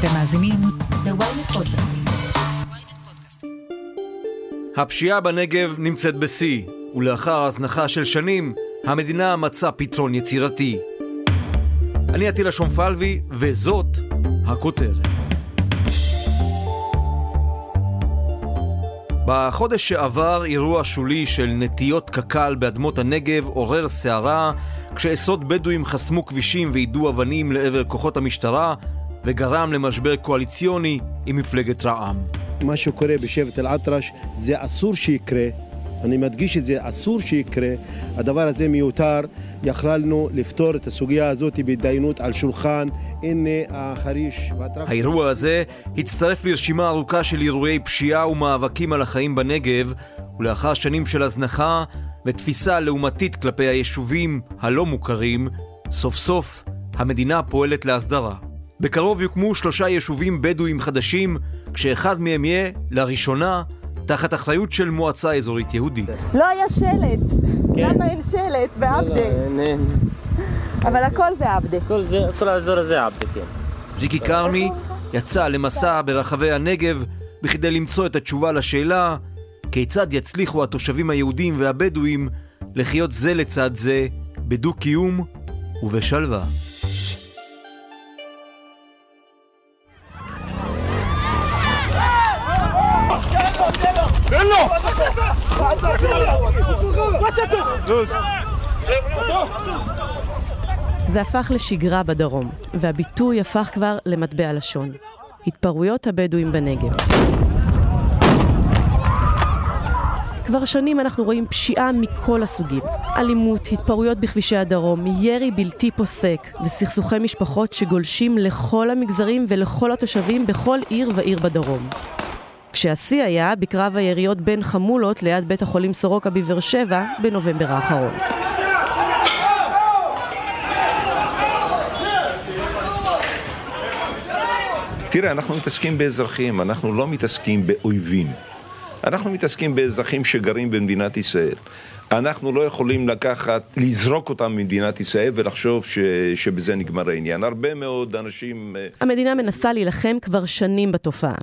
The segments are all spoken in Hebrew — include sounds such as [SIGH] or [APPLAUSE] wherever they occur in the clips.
אתם מאזינים ל-ynet פודקאסטים. הפשיעה בנגב נמצאת בשיא, ולאחר הזנחה של שנים, המדינה מצאה פתרון יצירתי. אני עטילה שומפלבי, וזאת הכותרת. בחודש שעבר אירוע שולי של נטיות קק"ל באדמות הנגב עורר סערה כשעשרות בדואים חסמו כבישים ויידו אבנים לעבר כוחות המשטרה וגרם למשבר קואליציוני עם מפלגת רע"מ. מה שקורה בשבט אל-עטרש זה אסור שיקרה. אני מדגיש את זה, אסור שיקרה. הדבר הזה מיותר. יכלנו לפתור את הסוגיה הזאת בהתדיינות על שולחן. הנה החריש והטרקטור. האירוע הזה הצטרף לרשימה ארוכה של אירועי פשיעה ומאבקים על החיים בנגב, ולאחר שנים של הזנחה ותפיסה לעומתית כלפי היישובים הלא מוכרים, סוף סוף המדינה פועלת להסדרה. בקרוב יוקמו שלושה יישובים בדואיים חדשים, כשאחד מהם יהיה, לראשונה, תחת אחריות של מועצה אזורית יהודית. לא היה שלט. למה אין שלט בעבדה? אין, אין. אבל הכל זה עבדה. כל זה, כל האזור הזה עבדה, כן. ריקי כרמי יצא למסע ברחבי הנגב בכדי למצוא את התשובה לשאלה כיצד יצליחו התושבים היהודים והבדואים לחיות זה לצד זה בדו-קיום ובשלווה. זה הפך לשגרה בדרום, והביטוי הפך כבר למטבע לשון. התפרעויות הבדואים בנגב. כבר שנים אנחנו רואים פשיעה מכל הסוגים. אלימות, התפרעויות בכבישי הדרום, ירי בלתי פוסק וסכסוכי משפחות שגולשים לכל המגזרים ולכל התושבים בכל עיר ועיר בדרום. כשהשיא היה בקרב היריות בין חמולות ליד בית החולים סורוקה בבאר שבע בנובמבר האחרון. תראה, אנחנו מתעסקים באזרחים, אנחנו לא מתעסקים באויבים. אנחנו מתעסקים באזרחים שגרים במדינת ישראל. אנחנו לא יכולים לקחת, לזרוק אותם ממדינת ישראל ולחשוב ש, שבזה נגמר העניין. הרבה מאוד אנשים... אה, המדינה מנסה להילחם כבר שנים בתופעה.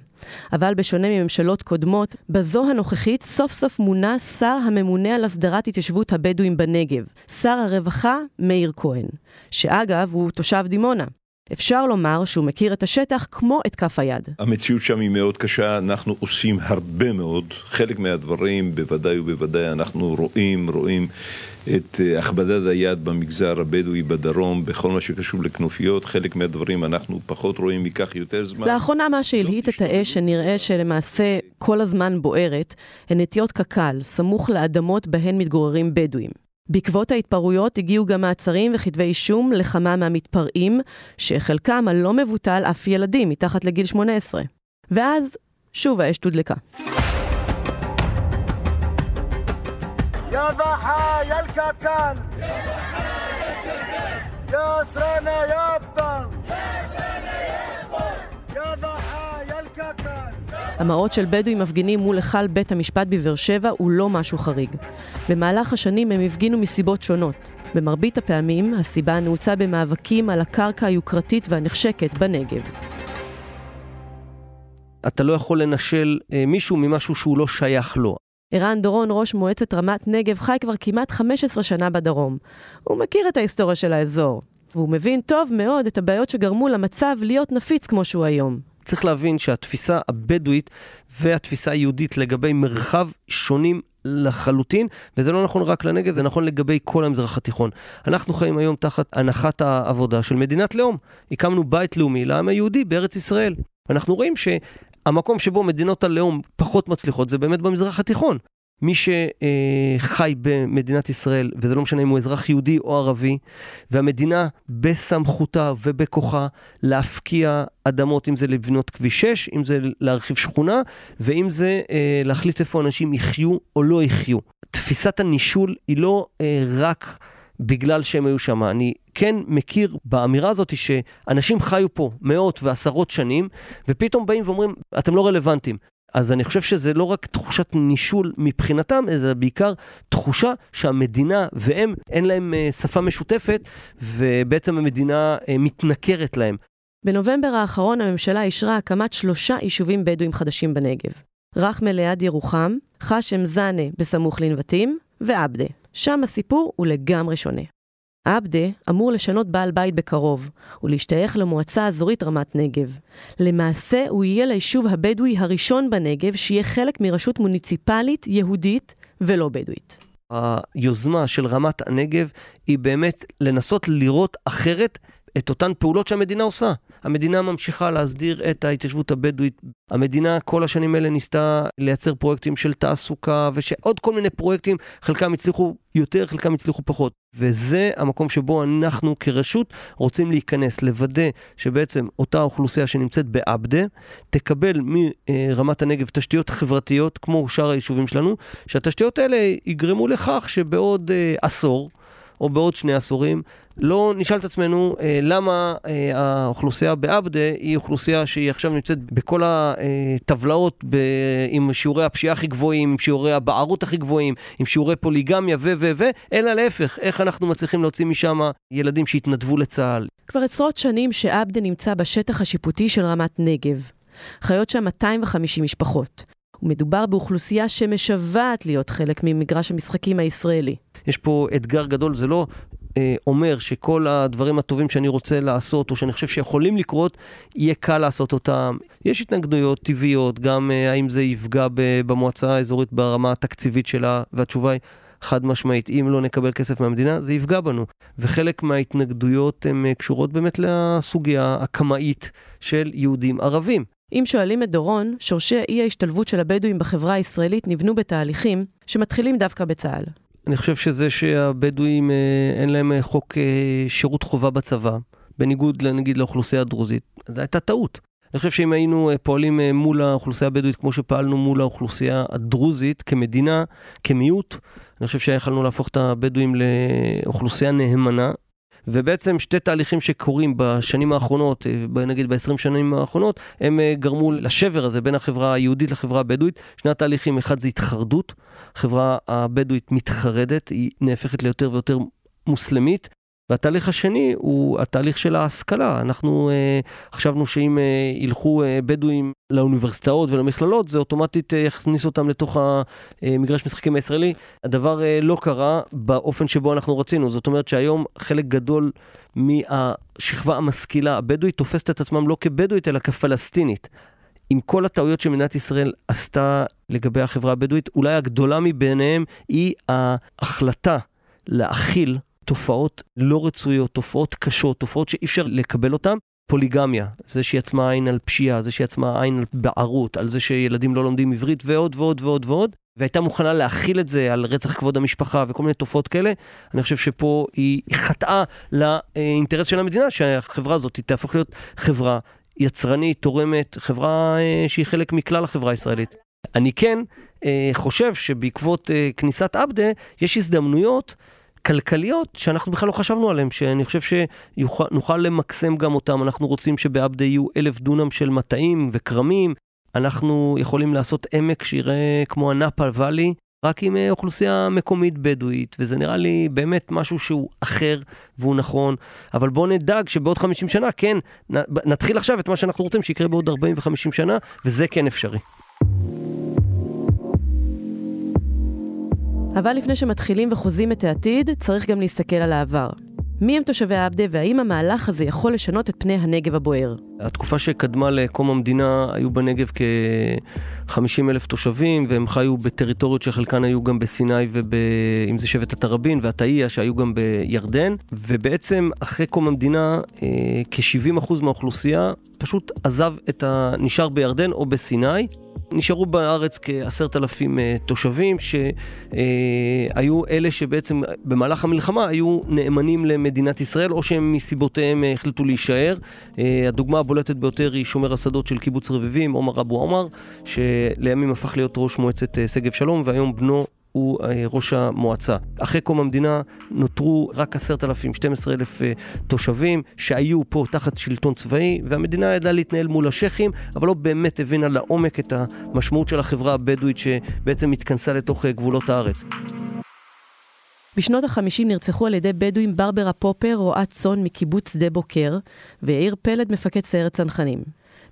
אבל בשונה מממשלות קודמות, בזו הנוכחית סוף סוף מונה שר הממונה על הסדרת התיישבות הבדואים בנגב, שר הרווחה מאיר כהן, שאגב הוא תושב דימונה. אפשר לומר שהוא מכיר את השטח כמו את כף היד. המציאות שם היא מאוד קשה, אנחנו עושים הרבה מאוד, חלק מהדברים בוודאי ובוודאי אנחנו רואים, רואים את אה, הכבדת היד במגזר הבדואי בדרום בכל מה שקשור לכנופיות, חלק מהדברים אנחנו פחות רואים, ייקח יותר זמן. לאחרונה מה שהלהיט את האש, שנראה שלמעשה כל הזמן בוערת, הן נטיות קק"ל, סמוך לאדמות בהן מתגוררים בדואים. בעקבות ההתפרעויות הגיעו גם מעצרים וכתבי אישום לכמה מהמתפרעים, שחלקם הלא מבוטל אף ילדים מתחת לגיל 18. ואז, שוב האש תודלקה. يا ضحى يا الكاكان يا سرنا يا بطل המראות של בדואים מפגינים מול היכל בית המשפט בבאר שבע הוא לא משהו חריג. במהלך השנים הם הפגינו מסיבות שונות. במרבית הפעמים, הסיבה נעוצה במאבקים על הקרקע היוקרתית והנחשקת בנגב. אתה לא יכול לנשל אה, מישהו ממשהו שהוא לא שייך לו. ערן דורון, ראש מועצת רמת נגב, חי כבר כמעט 15 שנה בדרום. הוא מכיר את ההיסטוריה של האזור, והוא מבין טוב מאוד את הבעיות שגרמו למצב להיות נפיץ כמו שהוא היום. צריך להבין שהתפיסה הבדואית והתפיסה היהודית לגבי מרחב שונים לחלוטין, וזה לא נכון רק לנגב, זה נכון לגבי כל המזרח התיכון. אנחנו חיים היום תחת הנחת העבודה של מדינת לאום. הקמנו בית לאומי לעם היהודי בארץ ישראל. אנחנו רואים שהמקום שבו מדינות הלאום פחות מצליחות זה באמת במזרח התיכון. מי שחי במדינת ישראל, וזה לא משנה אם הוא אזרח יהודי או ערבי, והמדינה בסמכותה ובכוחה להפקיע אדמות, אם זה לבנות כביש 6, אם זה להרחיב שכונה, ואם זה אה, להחליט איפה אנשים יחיו או לא יחיו. תפיסת הנישול היא לא אה, רק בגלל שהם היו שם. אני כן מכיר באמירה הזאת שאנשים חיו פה מאות ועשרות שנים, ופתאום באים ואומרים, אתם לא רלוונטיים. אז אני חושב שזה לא רק תחושת נישול מבחינתם, זה בעיקר תחושה שהמדינה והם, אין להם אה, שפה משותפת, ובעצם המדינה אה, מתנכרת להם. בנובמבר האחרון הממשלה אישרה הקמת שלושה יישובים בדואים חדשים בנגב. רחמה ליד ירוחם, חשם זאנה בסמוך לנבטים, ועבדה. שם הסיפור הוא לגמרי שונה. עבדה אמור לשנות בעל בית בקרוב, ולהשתייך למועצה האזורית רמת נגב. למעשה, הוא יהיה ליישוב הבדואי הראשון בנגב שיהיה חלק מרשות מוניציפלית יהודית ולא בדואית. היוזמה של רמת הנגב היא באמת לנסות לראות אחרת את אותן פעולות שהמדינה עושה. המדינה ממשיכה להסדיר את ההתיישבות הבדואית. המדינה כל השנים האלה ניסתה לייצר פרויקטים של תעסוקה ושעוד כל מיני פרויקטים, חלקם הצליחו יותר, חלקם הצליחו פחות. וזה המקום שבו אנחנו כרשות רוצים להיכנס, לוודא שבעצם אותה אוכלוסייה שנמצאת בעבדה, תקבל מרמת הנגב תשתיות חברתיות כמו שאר היישובים שלנו, שהתשתיות האלה יגרמו לכך שבעוד אה, עשור, או בעוד שני עשורים, לא נשאל את עצמנו אה, למה אה, האוכלוסייה בעבדה היא אוכלוסייה שהיא עכשיו נמצאת בכל הטבלאות ב, עם שיעורי הפשיעה הכי גבוהים, עם שיעורי הבערות הכי גבוהים, עם שיעורי פוליגמיה ו ו ו, אלא להפך, איך אנחנו מצליחים להוציא משם ילדים שהתנדבו לצה"ל. כבר עשרות שנים שעבדה נמצא בשטח השיפוטי של רמת נגב. חיות שם 250 משפחות. ומדובר באוכלוסייה שמשוועת להיות חלק ממגרש המשחקים הישראלי. יש פה אתגר גדול, זה לא אה, אומר שכל הדברים הטובים שאני רוצה לעשות, או שאני חושב שיכולים לקרות, יהיה קל לעשות אותם. יש התנגדויות טבעיות, גם אה, האם זה יפגע במועצה האזורית ברמה התקציבית שלה, והתשובה היא... חד משמעית, אם לא נקבל כסף מהמדינה, זה יפגע בנו. וחלק מההתנגדויות הן אה, קשורות באמת לסוגיה הקמאית של יהודים ערבים. אם שואלים את דורון, שורשי אי ההשתלבות של הבדואים בחברה הישראלית נבנו בתהליכים שמתחילים דווקא בצה"ל. אני חושב שזה שהבדואים אה, אין להם אה, חוק אה, שירות חובה בצבא, בניגוד נגיד לאוכלוסייה הדרוזית, זו הייתה טעות. אני חושב שאם היינו פועלים מול האוכלוסייה הבדואית כמו שפעלנו מול האוכלוסייה הדרוזית כמדינה, כמיעוט, אני חושב שיכולנו להפוך את הבדואים לאוכלוסייה נאמנה ובעצם שתי תהליכים שקורים בשנים האחרונות, אה, נגיד ב-20 שנים האחרונות, הם אה, גרמו לשבר הזה בין החברה היהודית לחברה הבדואית. שני התהליכים, אחד זה התחרדות, החברה הבדואית מתחרדת, היא נהפכת ליותר ויותר מוסלמית, והתהליך השני הוא התהליך של ההשכלה. אנחנו אה, חשבנו שאם אה, ילכו אה, בדואים לאוניברסיטאות ולמכללות, זה אוטומטית אה, יכניס אותם לתוך המגרש משחקים הישראלי. הדבר אה, לא קרה באופן שבו אנחנו רצינו. זאת אומרת שהיום חלק גדול מהשכבה המשכילה הבדואית תופסת את עצמם לא כבדואית אלא כפלסטינית. עם כל הטעויות שמדינת ישראל עשתה לגבי החברה הבדואית, אולי הגדולה מביניהם היא ההחלטה להכיל תופעות לא רצויות, תופעות קשות, תופעות שאי אפשר לקבל אותן. פוליגמיה, זה שהיא עצמה עין על פשיעה, זה שהיא עצמה עין על בערות, על זה שילדים לא לומדים עברית ועוד ועוד ועוד ועוד, והייתה מוכנה להכיל את זה על רצח כבוד המשפחה וכל מיני תופעות כאלה, אני חושב שפה היא חטאה לאינטרס של המדינה, שהחברה הזאת תהפוך להיות חברה יצרנית, תורמת, חברה אה, שהיא חלק מכלל החברה הישראלית. אני כן אה, חושב שבעקבות אה, כניסת עבדה, יש הזדמנויות כלכליות שאנחנו בכלל לא חשבנו עליהן, שאני חושב שנוכל למקסם גם אותם. אנחנו רוצים שבעבדה יהיו אלף דונם של מטעים וכרמים. אנחנו יכולים לעשות עמק שיראה כמו הנאפה ואלי, רק עם אה, אוכלוסייה מקומית בדואית, וזה נראה לי באמת משהו שהוא אחר והוא נכון, אבל בואו נדאג שבעוד 50 שנה, כן, נתחיל עכשיו את מה שאנחנו רוצים שיקרה בעוד 40 ו-50 שנה, וזה כן אפשרי. אבל לפני שמתחילים וחוזים את העתיד, צריך גם להסתכל על העבר. מי הם תושבי עבדה והאם המהלך הזה יכול לשנות את פני הנגב הבוער? התקופה שקדמה לקום המדינה היו בנגב כ-50 אלף תושבים והם חיו בטריטוריות שחלקן היו גם בסיני ואם זה שבט התראבין והתאייה שהיו גם בירדן ובעצם אחרי קום המדינה אה, כ-70% מהאוכלוסייה פשוט עזב את ה... נשאר בירדן או בסיני נשארו בארץ כעשרת אלפים אה, תושבים שהיו אלה שבעצם במהלך המלחמה היו נאמנים למדינת ישראל או שהם מסיבותיהם אה, החליטו להישאר. אה, הדוגמה הבולטת ביותר היא שומר השדות של קיבוץ רביבים, עומר אבו עומר, שלימים הפך להיות ראש מועצת שגב שלום והיום בנו הוא אה, ראש המועצה. אחרי קום המדינה נותרו רק עשרת אלפים, 12 אלף אה, תושבים שהיו פה תחת שלטון צבאי, והמדינה ידעה להתנהל מול השייחים, אבל לא באמת הבינה לעומק את המשמעות של החברה הבדואית שבעצם התכנסה לתוך אה, גבולות הארץ. בשנות ה-50 נרצחו על ידי בדואים ברברה פופר, רועת צאן מקיבוץ שדה בוקר, ויאיר פלד, מפקד סיירת צנחנים.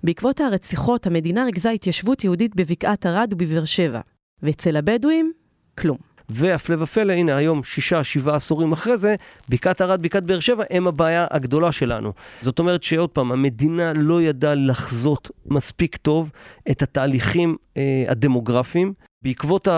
בעקבות הרציחות, המדינה ריכזה התיישבות יהודית בבקעת ערד ובבאר שבע. ואצל הבדואים, כלום. והפלא ופלא, הנה היום, שישה, שבעה עשורים אחרי זה, בקעת ערד, בקעת באר שבע, הם הבעיה הגדולה שלנו. זאת אומרת שעוד פעם, המדינה לא ידעה לחזות מספיק טוב את התהליכים אה, הדמוגרפיים. בעקבות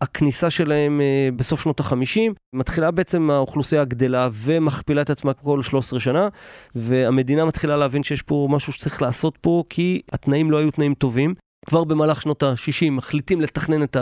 הכניסה שלהם אה, בסוף שנות ה-50, מתחילה בעצם האוכלוסייה הגדלה ומכפילה את עצמה כל 13 שנה, והמדינה מתחילה להבין שיש פה משהו שצריך לעשות פה, כי התנאים לא היו תנאים טובים. כבר במהלך שנות ה-60 מחליטים לתכנן את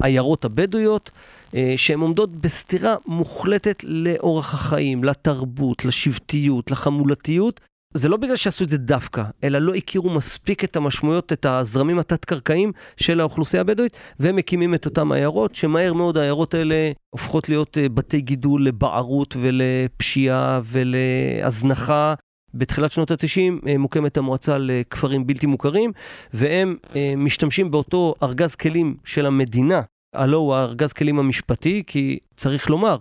העיירות הבדואיות, אה, שהן עומדות בסתירה מוחלטת לאורח החיים, לתרבות, לשבטיות, לחמולתיות. זה לא בגלל שעשו את זה דווקא, אלא לא הכירו מספיק את המשמעויות, את הזרמים התת-קרקעיים של האוכלוסייה הבדואית, והם מקימים את אותן עיירות, שמהר מאוד העיירות האלה הופכות להיות אה, בתי גידול לבערות ולפשיעה ולהזנחה בתחילת שנות ה-90 אה, מוקמת המועצה לכפרים בלתי מוכרים, והם אה, משתמשים באותו ארגז כלים של המדינה, הלא הוא הארגז כלים המשפטי, כי צריך לומר,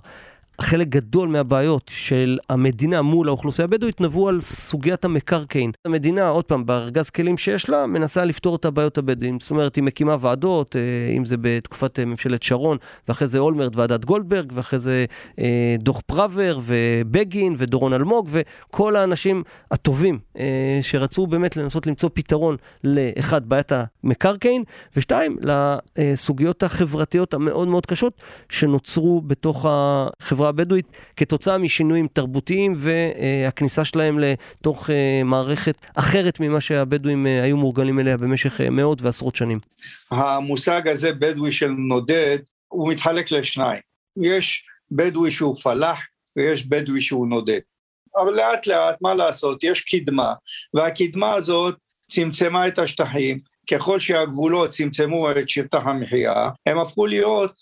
חלק גדול מהבעיות של המדינה מול האוכלוסייה הבדואית נבעו על סוגיית המקרקעין. המדינה, עוד פעם, בארגז כלים שיש לה, מנסה לפתור את הבעיות הבדואים. זאת אומרת, היא מקימה ועדות, אה, אם זה בתקופת אה, ממשלת שרון, ואחרי זה אולמרט, ועדת גולדברג, ואחרי זה אה, דוח פראוור, ובגין, ודורון אלמוג, וכל האנשים הטובים שרצו באמת לנסות למצוא פתרון לאחד, בעיית המקרקעין, ושתיים, לסוגיות החברתיות המאוד מאוד קשות שנוצרו בתוך החברה הבדואית כתוצאה משינויים תרבותיים והכניסה שלהם לתוך אה, מערכת אחרת ממה שהבדואים אה, היו מורגלים אליה במשך אה, מאות ועשרות שנים. המושג הזה, בדואי של נודד, הוא מתחלק לשניים. יש בדואי שהוא פלאח ויש בדואי שהוא נודד. אבל לאט לאט, מה לעשות, יש קדמה, והקדמה הזאת צמצמה את השטחים, ככל שהגבולות צמצמו את שטח המחיה, הם הפכו להיות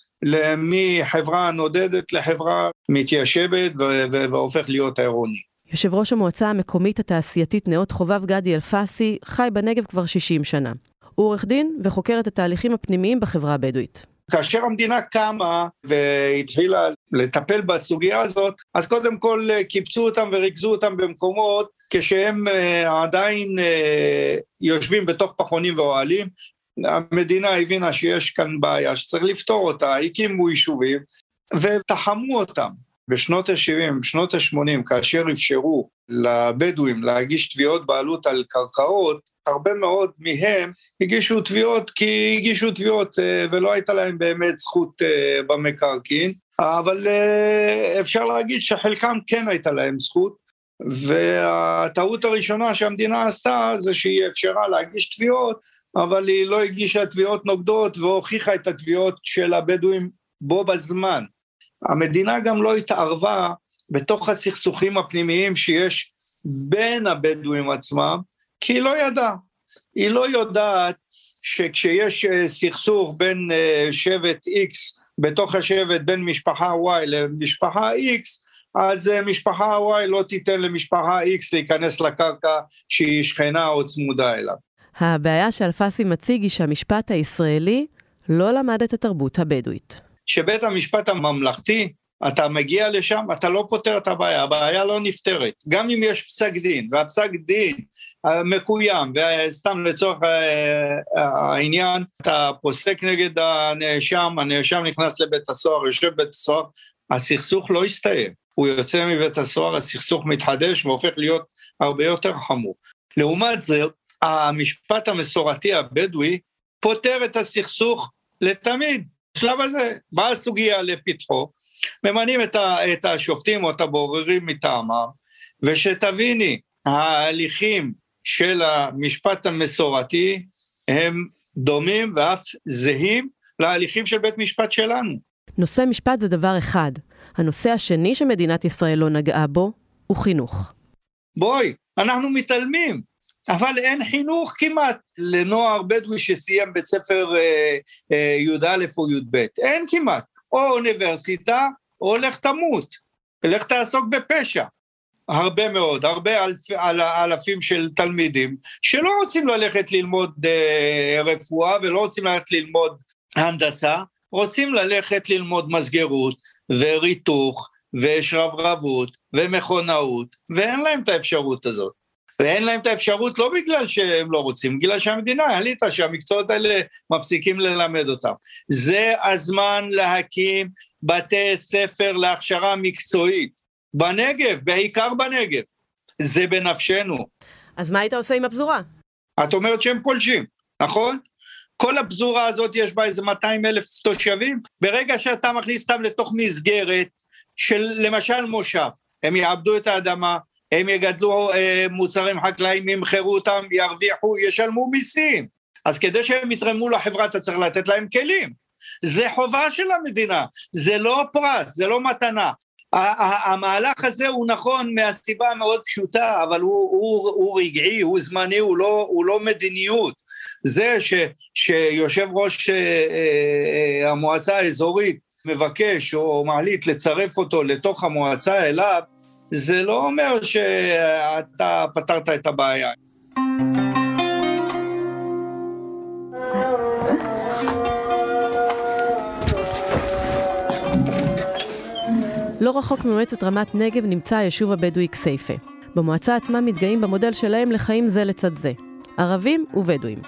מחברה נודדת לחברה מתיישבת והופך להיות העירוני. יושב ראש המועצה המקומית התעשייתית נאות חובב גדי אלפסי חי בנגב כבר 60 שנה. הוא עורך דין וחוקר את התהליכים הפנימיים בחברה הבדואית. כאשר המדינה קמה והתחילה לטפל בסוגיה הזאת, אז קודם כל קיבצו אותם וריכזו אותם במקומות כשהם אה, עדיין אה, יושבים בתוך פחונים ואוהלים, המדינה הבינה שיש כאן בעיה שצריך לפתור אותה, הקימו יישובים ותחמו אותם. בשנות ה-70, בשנות ה-80, כאשר אפשרו לבדואים להגיש תביעות בעלות על קרקעות, הרבה מאוד מהם הגישו תביעות כי הגישו תביעות אה, ולא הייתה להם באמת זכות אה, במקרקעין, אבל אה, אפשר להגיד שחלקם כן הייתה להם זכות, והטעות הראשונה שהמדינה עשתה זה שהיא אפשרה להגיש תביעות אבל היא לא הגישה תביעות נוגדות והוכיחה את התביעות של הבדואים בו בזמן. המדינה גם לא התערבה בתוך הסכסוכים הפנימיים שיש בין הבדואים עצמם, כי היא לא ידעה. היא לא יודעת שכשיש אה, סכסוך בין אה, שבט X בתוך השבט בין משפחה Y למשפחה X, אז אה, משפחה Y לא תיתן למשפחה X להיכנס לקרקע שהיא שכנה או צמודה אליו. הבעיה שאלפסי מציג היא שהמשפט הישראלי לא למד את התרבות הבדואית. שבית המשפט הממלכתי, אתה מגיע לשם, אתה לא פותר את הבעיה, הבעיה לא נפתרת. גם אם יש פסק דין, והפסק דין אה, מקוים, וסתם לצורך אה, העניין, אתה פוסק נגד הנאשם, הנאשם נכנס לבית הסוהר, יושב בבית הסוהר, הסכסוך לא הסתיים. הוא יוצא מבית הסוהר, הסכסוך מתחדש והופך להיות הרבה יותר חמור. לעומת זאת, המשפט המסורתי הבדואי פותר את הסכסוך לתמיד. בשלב הזה באה הסוגיה לפתחו, ממנים את, ה, את השופטים או את הבוררים מטעמם, ושתביני, ההליכים של המשפט המסורתי הם דומים ואף זהים להליכים של בית משפט שלנו. נושא משפט זה דבר אחד. הנושא השני שמדינת ישראל לא נגעה בו הוא חינוך. בואי, אנחנו מתעלמים. אבל אין חינוך כמעט לנוער בדואי שסיים בית ספר אה, אה, י"א או י"ב, אין כמעט, או אוניברסיטה או לך תמות, לך תעסוק בפשע. הרבה מאוד, הרבה אלפ, אל, אלפים של תלמידים שלא רוצים ללכת ללמוד אה, רפואה ולא רוצים ללכת ללמוד הנדסה, רוצים ללכת ללמוד מסגרות וריתוך ושרברבות ומכונאות, ואין להם את האפשרות הזאת. ואין להם את האפשרות לא בגלל שהם לא רוצים, בגלל שהמדינה החליטה שהמקצועות האלה מפסיקים ללמד אותם. זה הזמן להקים בתי ספר להכשרה מקצועית, בנגב, בעיקר בנגב. זה בנפשנו. אז מה היית עושה עם הפזורה? את אומרת שהם פולשים, נכון? כל הפזורה הזאת יש בה איזה 200 אלף תושבים, ברגע שאתה מכניס אותם לתוך מסגרת של למשל מושב, הם יעבדו את האדמה, הם יגדלו אה, מוצרים חקלאיים, ימכרו אותם, ירוויחו, ישלמו מיסים. אז כדי שהם יתרמו לחברה אתה צריך לתת להם כלים. זה חובה של המדינה, זה לא פרס, זה לא מתנה. המהלך הזה הוא נכון מהסיבה המאוד פשוטה, אבל הוא, הוא, הוא רגעי, הוא זמני, הוא לא, הוא לא מדיניות. זה ש, שיושב ראש אה, אה, המועצה האזורית מבקש או מחליט לצרף אותו לתוך המועצה אליו, זה לא אומר שאתה פתרת את הבעיה. לא רחוק ממועצת רמת נגב נמצא היישוב הבדואי כסייפה. במועצה עצמה מתגאים במודל שלהם לחיים זה לצד זה, ערבים ובדואים.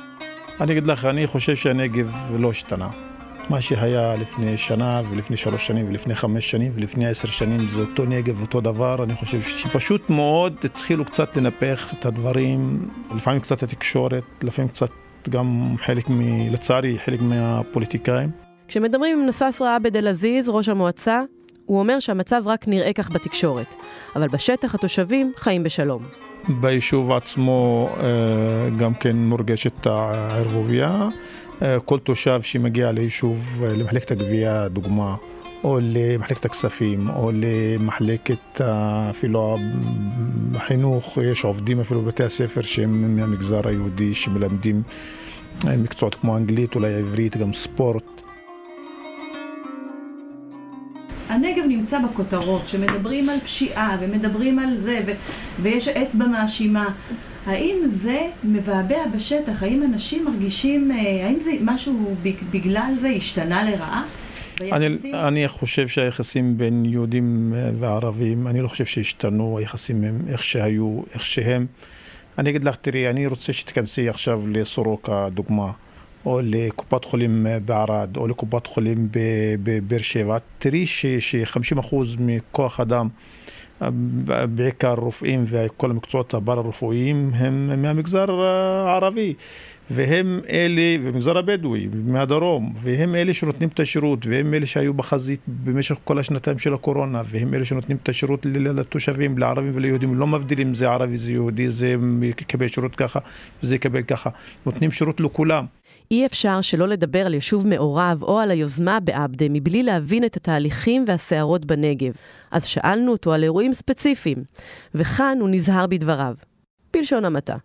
אני אגיד לך, אני חושב שהנגב לא השתנה. מה שהיה לפני שנה ולפני שלוש שנים ולפני חמש שנים ולפני עשר שנים זה אותו נגב, אותו דבר. אני חושב שפשוט מאוד התחילו קצת לנפח את הדברים, לפעמים קצת התקשורת, לפעמים קצת גם חלק, מ, לצערי, חלק מהפוליטיקאים. כשמדברים עם נססרה עבד אל-עזיז, ראש המועצה, הוא אומר שהמצב רק נראה כך בתקשורת, אבל בשטח התושבים חיים בשלום. ביישוב עצמו אה, גם כן מורגשת הערבוביה. אה, כל תושב שמגיע ליישוב, אה, למחלקת הגבייה, דוגמה, או למחלקת הכספים, או למחלקת אפילו החינוך, יש עובדים אפילו בבתי הספר שהם מהמגזר היהודי שמלמדים מקצועות כמו אנגלית, אולי עברית, גם ספורט. הנגב נמצא בכותרות, שמדברים על פשיעה ומדברים על זה, ו- ויש אצבע מאשימה. האם זה מבעבע בשטח? האם אנשים מרגישים, אה, האם זה משהו בגלל זה השתנה לרעה? אני, אני חושב שהיחסים בין יהודים אה, וערבים, אני לא חושב שהשתנו, היחסים הם איך שהיו, איך שהם. אני אגיד לך, תראי, אני רוצה שתיכנסי עכשיו לסורוקה, דוגמה. או לקופת חולים בערד, או לקופת חולים בבאר שבע, תראי ש-50% מכוח אדם, בעיקר רופאים וכל המקצועות הבר-רפואיים, הם מהמגזר הערבי. והם אלה, במגזר הבדואי, מהדרום, והם אלה שנותנים את השירות, והם אלה שהיו בחזית במשך כל השנתיים של הקורונה, והם אלה שנותנים את השירות לתושבים, לערבים וליהודים, לא מבדילים זה ערבי, זה יהודי, זה יקבל שירות ככה, זה יקבל ככה, נותנים שירות לכולם. אי אפשר שלא לדבר על יישוב מעורב או על היוזמה בעבדה מבלי להבין את התהליכים והסערות בנגב. אז שאלנו אותו על אירועים ספציפיים, וכאן הוא נזהר בדבריו. בלשון המעטה.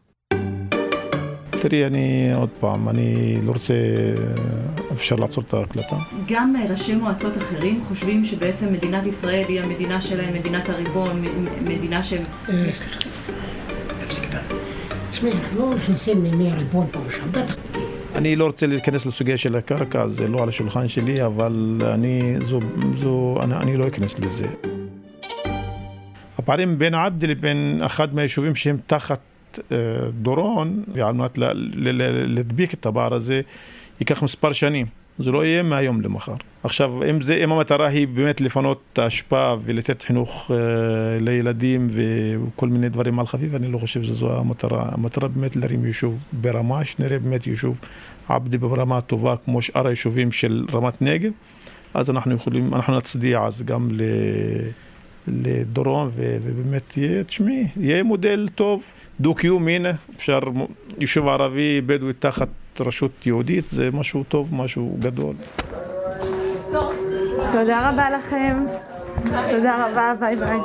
תראי, אני עוד פעם, אני לא רוצה, אפשר לעצור את ההקלטה. גם ראשי מועצות אחרים חושבים שבעצם מדינת ישראל היא המדינה שלהם, מדינת הריבון, מדינה שהם... אה, סליחה, תפסיק את תשמעי, אנחנו לא נכנסים למי הריבון פה ושם, בטח. אני לא רוצה להיכנס לסוגיה של הקרקע, זה לא על השולחן שלי, אבל אני, זו, זו, אני, אני לא אכנס לזה. הפערים בין עבדי לבין אחד מהיישובים שהם תחת אה, דורון, ועל מנת להדביק את הפער הזה, ייקח מספר שנים. זה לא יהיה מהיום למחר. עכשיו, אם, זה, אם המטרה היא באמת לפנות את ההשפעה ולתת חינוך uh, לילדים וכל מיני דברים על חביב, אני לא חושב שזו המטרה. המטרה באמת להרים יישוב ברמה, שנראה באמת יישוב עבדי ברמה טובה כמו שאר היישובים של רמת נגב, אז אנחנו יכולים, אנחנו נצדיע אז גם ל... לדורון, ובאמת יהיה, תשמעי, יהיה מודל טוב, דו-קיום, הנה, אפשר, יישוב ערבי, בדואי תחת רשות יהודית, זה משהו טוב, משהו גדול. תודה רבה לכם. תודה רבה, ביי ביי.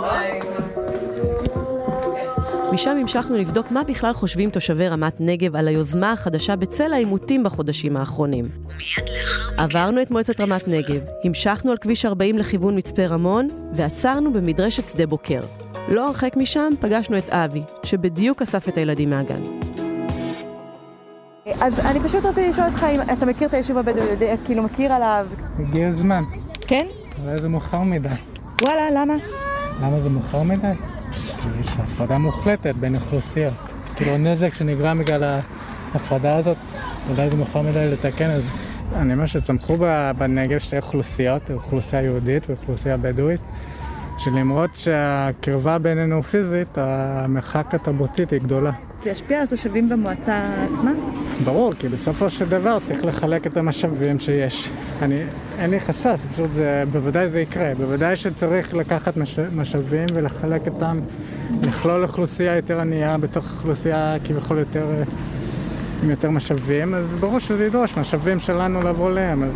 משם המשכנו לבדוק מה בכלל חושבים תושבי רמת נגב על היוזמה החדשה בצל העימותים בחודשים האחרונים. עברנו את מועצת רמת נגב, המשכנו על כביש 40 לכיוון מצפה רמון, ועצרנו במדרשת שדה בוקר. לא הרחק משם פגשנו את אבי, שבדיוק אסף את הילדים מהגן. אז אני פשוט רציתי לשאול אותך אם אתה מכיר את היישוב הבדואי, יודע, כאילו מכיר עליו... הגיע הזמן. כן? אולי זה מאוחר מדי. וואלה, למה? למה זה מאוחר מדי? יש הפרדה מוחלטת בין אוכלוסיות. כאילו נזק שנגרם בגלל ההפרדה הזאת, אולי זה מאוחר מדי לתקן את זה. אני אומר שצמחו בנגב שתי אוכלוסיות, אוכלוסייה יהודית ואוכלוסייה בדואית, שלמרות שהקרבה בינינו פיזית, המרחק התרבותית היא גדולה. זה ישפיע על התושבים במועצה עצמה? ברור, כי בסופו של דבר צריך לחלק את המשאבים שיש. אני, אין לי חסס, פשוט זה, בוודאי זה יקרה. בוודאי שצריך לקחת מש, משאבים ולחלק אותם, לכלול אוכלוסייה יותר ענייה בתוך אוכלוסייה כביכול יותר, אה, עם יותר משאבים, אז ברור שזה ידרוש משאבים שלנו לעבור אליהם. אז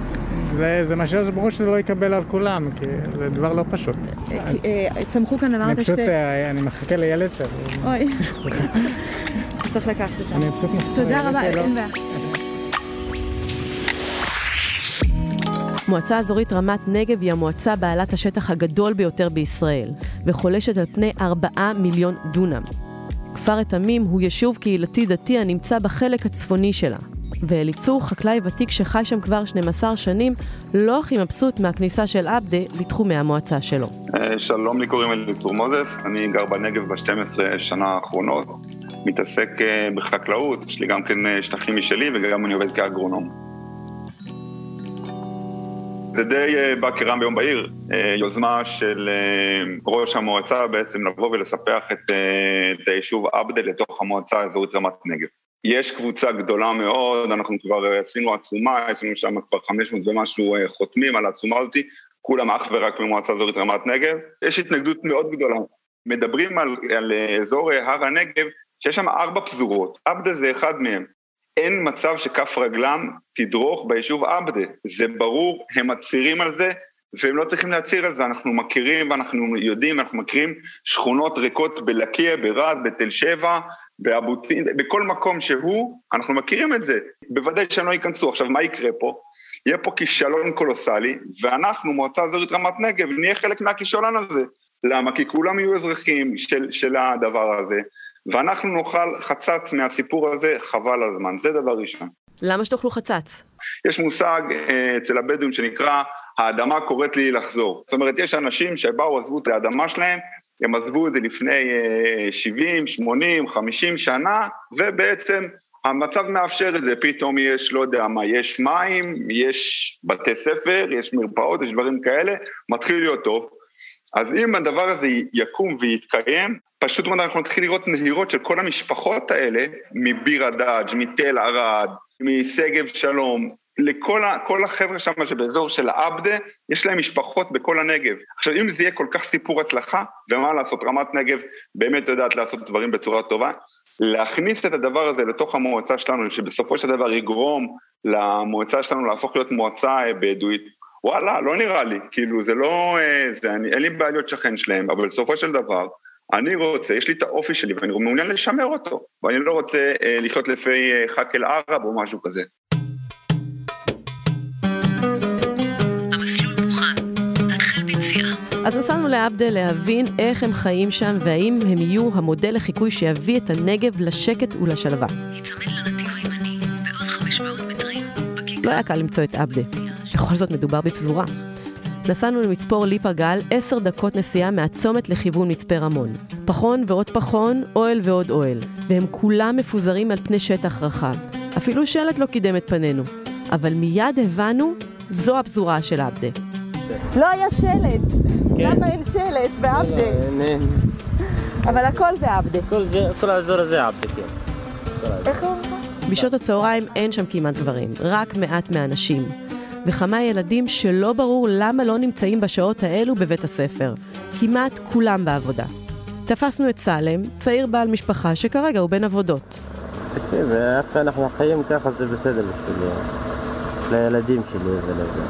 זה, זה משהו שברור שזה לא יקבל על כולם, כי זה דבר לא פשוט. כי, אה, צמחו כאן, אני אמרת פשוט, שתי... אה, אני מחכה לילד שלי. אוי. [LAUGHS] צריך לקחת אותה. אני פשוט מסתכל. תודה רבה, אין בעיה. מועצה אזורית רמת נגב היא המועצה בעלת השטח הגדול ביותר בישראל, וחולשת על פני 4 מיליון דונם. כפר רתמים הוא יישוב קהילתי דתי הנמצא בחלק הצפוני שלה. ואליצור, חקלאי ותיק שחי שם כבר 12 שנים, לא הכי מבסוט מהכניסה של עבדה לתחומי המועצה שלו. אה, שלום, לי קוראים אליצור מוזס, אני גר בנגב ב-12 שנה האחרונות, מתעסק אה, בחקלאות, יש לי גם כן אה, שטחים משלי וגם אני עובד כאגרונום. זה די אה, בא כרעם ביום בהיר, יוזמה של ראש המועצה בעצם לבוא ולספח את, את היישוב עבדה לתוך המועצה האזורית רמת נגב. יש קבוצה גדולה מאוד, אנחנו כבר עשינו עצומה, יש לנו שם כבר 500 ומשהו חותמים על העצומה הזאת, כולם אך ורק ממועצה אזורית רמת נגב. יש התנגדות מאוד גדולה. מדברים על, על אזור הר הנגב, שיש שם ארבע פזורות, עבדה זה אחד מהם. אין מצב שכף רגלם תדרוך ביישוב עבדה, זה ברור, הם מצהירים על זה, והם לא צריכים להצהיר על זה, אנחנו מכירים ואנחנו יודעים, אנחנו מכירים שכונות ריקות בלקיה, ברהט, בתל שבע, באבוטין, בכל מקום שהוא, אנחנו מכירים את זה. בוודאי שהם לא ייכנסו. עכשיו, מה יקרה פה? יהיה פה כישלון קולוסלי, ואנחנו, מועצה אזורית רמת נגב, נהיה חלק מהכישלון הזה. למה? כי כולם יהיו אזרחים של, של הדבר הזה, ואנחנו נאכל חצץ מהסיפור הזה, חבל על הזמן. זה דבר ראשון. למה שתאכלו חצץ? יש מושג אה, אצל הבדואים שנקרא, האדמה קוראת לי לחזור. זאת אומרת, יש אנשים שבאו, עזבו את האדמה שלהם, הם עזבו את זה לפני אה, 70, 80, 50 שנה, ובעצם המצב מאפשר את זה, פתאום יש, לא יודע מה, יש מים, יש בתי ספר, יש מרפאות, יש דברים כאלה, מתחיל להיות טוב. אז אם הדבר הזה יקום ויתקיים, פשוט מאוד אנחנו נתחיל לראות נהירות של כל המשפחות האלה, מביר הדאג', מתל ערד, משגב שלום, לכל החבר'ה שם שבאזור של העבדה, יש להם משפחות בכל הנגב. עכשיו, אם זה יהיה כל כך סיפור הצלחה, ומה לעשות, רמת נגב באמת יודעת לעשות דברים בצורה טובה, להכניס את הדבר הזה לתוך המועצה שלנו, שבסופו של דבר יגרום למועצה שלנו להפוך להיות מועצה בדואית, וואלה, לא נראה לי, כאילו זה לא, זה, אני, אין לי בעיה להיות שכן שלהם, אבל בסופו של דבר, אני רוצה, יש לי את האופי שלי ואני מעוניין לשמר אותו, ואני לא רוצה אה, לחיות לפי אה, חאק אל-ערב או משהו כזה. אז נסענו לעבדה להבין איך הם חיים שם והאם הם יהיו המודל לחיקוי שיביא את הנגב לשקט ולשלווה. לא היה קל למצוא את עבדה. בכל זאת מדובר בפזורה. נסענו למצפור ליפה גל, עשר דקות נסיעה מהצומת לכיוון מצפה רמון. פחון ועוד פחון, אוהל ועוד אוהל. והם כולם מפוזרים על פני שטח רחב. אפילו שלט לא קידם את פנינו. אבל מיד הבנו, זו הפזורה של עבדה. לא היה שלט. למה אין שלט בעבדה? אבל הכל זה עבדה. כל האזור הזה עבדה, כן. איך הוא? בשעות הצהריים אין שם כמעט גברים, רק מעט מהנשים. וכמה ילדים שלא ברור למה לא נמצאים בשעות האלו בבית הספר. כמעט כולם בעבודה. תפסנו את סלם, צעיר בעל משפחה שכרגע הוא בין עבודות. תקשיב, איך שאנחנו חיים ככה זה בסדר בשבילי. לילדים שלי ולזה.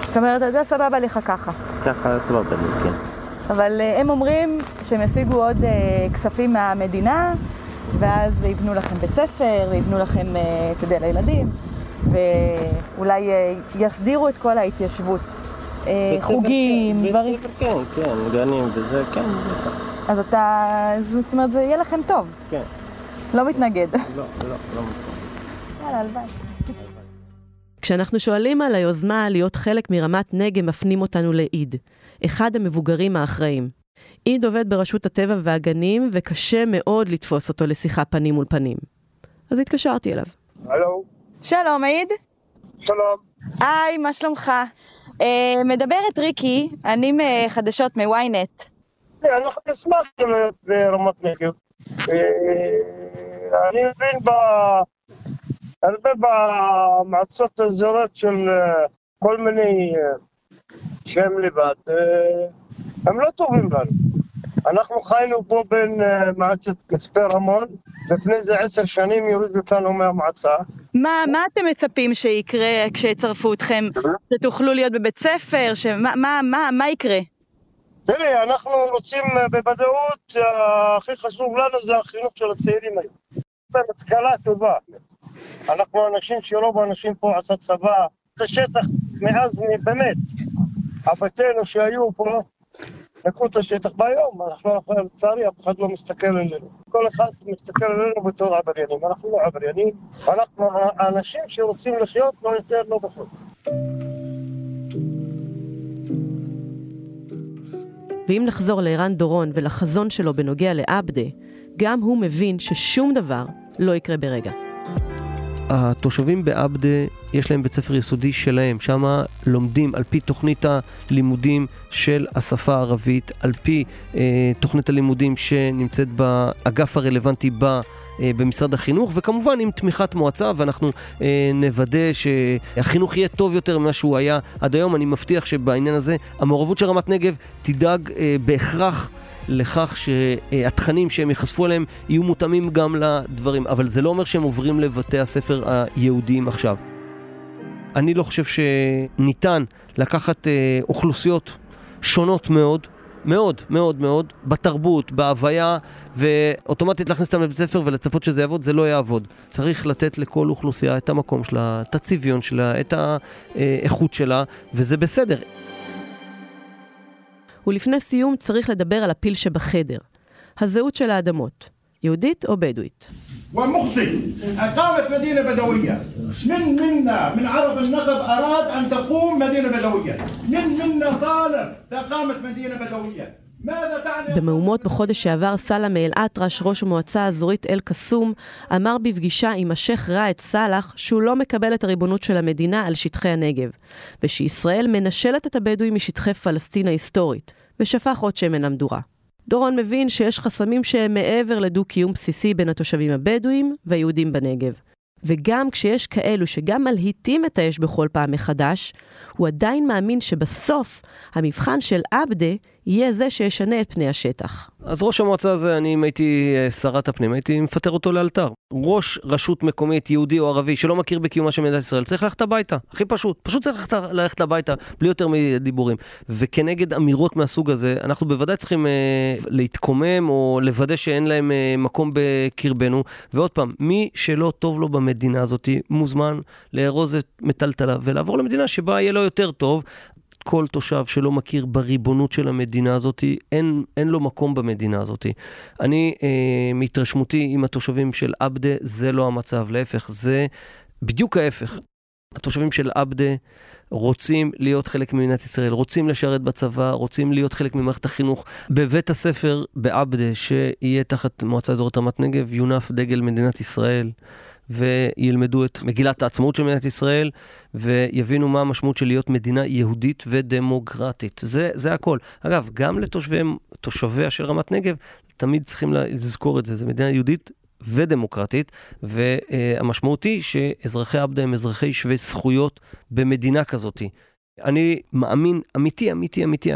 זאת אומרת, זה סבבה לך ככה. ככה סבבה לי, כן. אבל uh, הם אומרים שהם ישיגו עוד uh, כספים מהמדינה, ואז יבנו לכם בית ספר, יבנו לכם, uh, אתה יודע, לילדים. ואולי יסדירו את כל ההתיישבות. חוגים, דברים. כן, כן, גנים וזה, כן. אז אתה, זאת אומרת, זה יהיה לכם טוב. כן. לא מתנגד. לא, לא, לא מתנגד. יאללה, הלוואי. כשאנחנו שואלים על היוזמה להיות חלק מרמת נגב, מפנים אותנו לעיד, אחד המבוגרים האחראים. עיד עובד ברשות הטבע והגנים, וקשה מאוד לתפוס אותו לשיחה פנים מול פנים. אז התקשרתי אליו. הלו. שלום, עיד. שלום. היי, מה שלומך? אה, מדברת ריקי, אני מחדשות מ-ynet. אנחנו נשמח גם להיות ברמת נגב. אה, אני מבין ב- הרבה במועצות האזוריות של אה, כל מיני אה, שהם לבד, אה, הם לא טובים לנו. אנחנו חיינו פה בין אה, מועצת כספי רמון, לפני זה עשר שנים יורידו אותנו מהמועצה. מה, מה אתם מצפים שיקרה כשיצרפו אתכם? שתוכלו להיות בבית ספר? שמה, מה, מה, מה יקרה? תראי, אנחנו רוצים אה, בוודאות, אה, הכי חשוב לנו זה החינוך של הצעירים היום. השכלה טובה. אנחנו אנשים שרוב האנשים פה עשה צבא, זה שטח מאז, באמת, אבותינו שהיו פה, לקחו את השטח ביום, אנחנו, לצערי, אף אחד לא מסתכל עלינו. כל אחד מסתכל עלינו בתור עבריינים, אנחנו לא עבריינים, אנחנו אנשים שרוצים לחיות לא יותר, לא פחות. ואם נחזור לערן דורון ולחזון שלו בנוגע לעבדה, גם הוא מבין ששום דבר לא יקרה ברגע. התושבים בעבדה, יש להם בית ספר יסודי שלהם, שם לומדים על פי תוכנית הלימודים של השפה הערבית, על פי אה, תוכנית הלימודים שנמצאת באגף הרלוונטי ב... אה, במשרד החינוך, וכמובן עם תמיכת מועצה, ואנחנו אה, נוודא שהחינוך יהיה טוב יותר ממה שהוא היה עד היום. אני מבטיח שבעניין הזה המעורבות של רמת נגב תדאג אה, בהכרח לכך שהתכנים שהם ייחשפו אליהם יהיו מותאמים גם לדברים, אבל זה לא אומר שהם עוברים לבתי הספר היהודיים עכשיו. אני לא חושב שניתן לקחת אה, אוכלוסיות שונות מאוד, מאוד, מאוד מאוד, בתרבות, בהוויה, ואוטומטית להכניס אותם לבית ספר ולצפות שזה יעבוד, זה לא יעבוד. צריך לתת לכל אוכלוסייה את המקום שלה, את הצביון שלה, את האיכות שלה, וזה בסדר. ולפני סיום צריך לדבר על הפיל שבחדר, הזהות של האדמות, יהודית או בדואית. ومخزي أقامت مدينة بدوية من منا من عرب النقب أراد أن تقوم مدينة بدوية من منا طالب بإقامة مدينة بدوية ماذا تعني במהומות בחודש שעבר סלאם אל-אטרש, ראש המועצה האזורית אל-קסום, אמר בפגישה עם השייח' ראאד סאלח שהוא לא מקבל את הריבונות של המדינה על שטחי הנגב, ושישראל מנשלת את הבדואים משטחי פלסטין ההיסטורית, ושפך עוד שמן למדורה. דורון מבין שיש חסמים שהם מעבר לדו-קיום בסיסי בין התושבים הבדואים והיהודים בנגב. וגם כשיש כאלו שגם מלהיטים את האש בכל פעם מחדש, הוא עדיין מאמין שבסוף המבחן של עבדה יהיה זה שישנה את פני השטח. אז ראש המועצה הזה, אני אם הייתי אה, שרת הפנים, הייתי מפטר אותו לאלתר. ראש רשות מקומית, יהודי או ערבי, שלא מכיר בקיומה של מדינת ישראל, צריך ללכת הביתה. הכי פשוט. פשוט צריך ללכת, הביתה, בלי יותר מדיבורים. וכנגד אמירות מהסוג הזה, אנחנו בוודאי צריכים אה, להתקומם, או לוודא שאין להם אה, מקום בקרבנו. ועוד פעם, מי שלא טוב לו במדינה הזאת, מוזמן לארוז את מטלטלה ולעבור למדינה שבה יהיה לו יותר טוב. כל תושב שלא מכיר בריבונות של המדינה הזאת, אין, אין לו מקום במדינה הזאת. אני, אה, מהתרשמותי עם התושבים של עבדה, זה לא המצב, להפך, זה בדיוק ההפך. התושבים של עבדה רוצים להיות חלק ממדינת ישראל, רוצים לשרת בצבא, רוצים להיות חלק ממערכת החינוך. בבית הספר בעבדה, שיהיה תחת מועצה אזורית רמת נגב, יונף דגל מדינת ישראל. וילמדו את מגילת העצמאות של מדינת ישראל, ויבינו מה המשמעות של להיות מדינה יהודית ודמוקרטית. זה, זה הכל. אגב, גם לתושביה של רמת נגב, תמיד צריכים לזכור את זה, זו מדינה יהודית ודמוקרטית, והמשמעות היא שאזרחי עבדה הם אזרחי שווי זכויות במדינה כזאת. אני מאמין, אמיתי, אמיתי, אמיתי,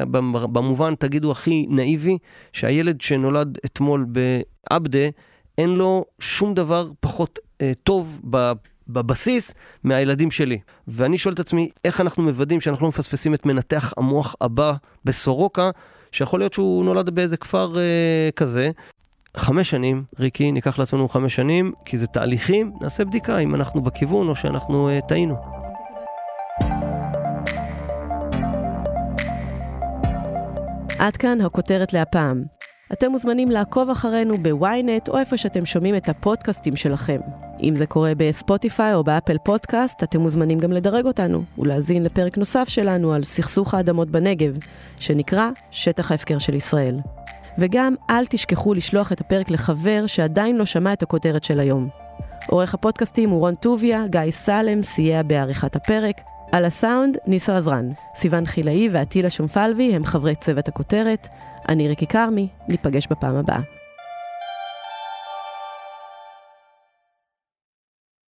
במובן, תגידו, הכי נאיבי, שהילד שנולד אתמול בעבדה, אין לו שום דבר פחות טוב ב, בבסיס מהילדים שלי. ואני שואל את עצמי, איך אנחנו מוודאים שאנחנו לא מפספסים את מנתח המוח הבא בסורוקה, שיכול להיות שהוא נולד באיזה כפר אה, כזה. חמש שנים, ריקי, ניקח לעצמנו חמש שנים, כי זה תהליכים, נעשה בדיקה אם אנחנו בכיוון או שאנחנו אה, טעינו. עד כאן הכותרת להפעם. אתם מוזמנים לעקוב אחרינו בוויינט או איפה שאתם שומעים את הפודקאסטים שלכם. אם זה קורה בספוטיפיי או באפל פודקאסט, אתם מוזמנים גם לדרג אותנו ולהאזין לפרק נוסף שלנו על סכסוך האדמות בנגב, שנקרא שטח ההפקר של ישראל. וגם אל תשכחו לשלוח את הפרק לחבר שעדיין לא שמע את הכותרת של היום. עורך הפודקאסטים הוא רון טוביה, גיא סלם סייע בעריכת הפרק. על הסאונד, ניסו עזרן. סיון חילאי ועטילה שומפלבי הם חברי צוות הכותרת. אני ריקי כרמי, ניפגש בפעם הבאה.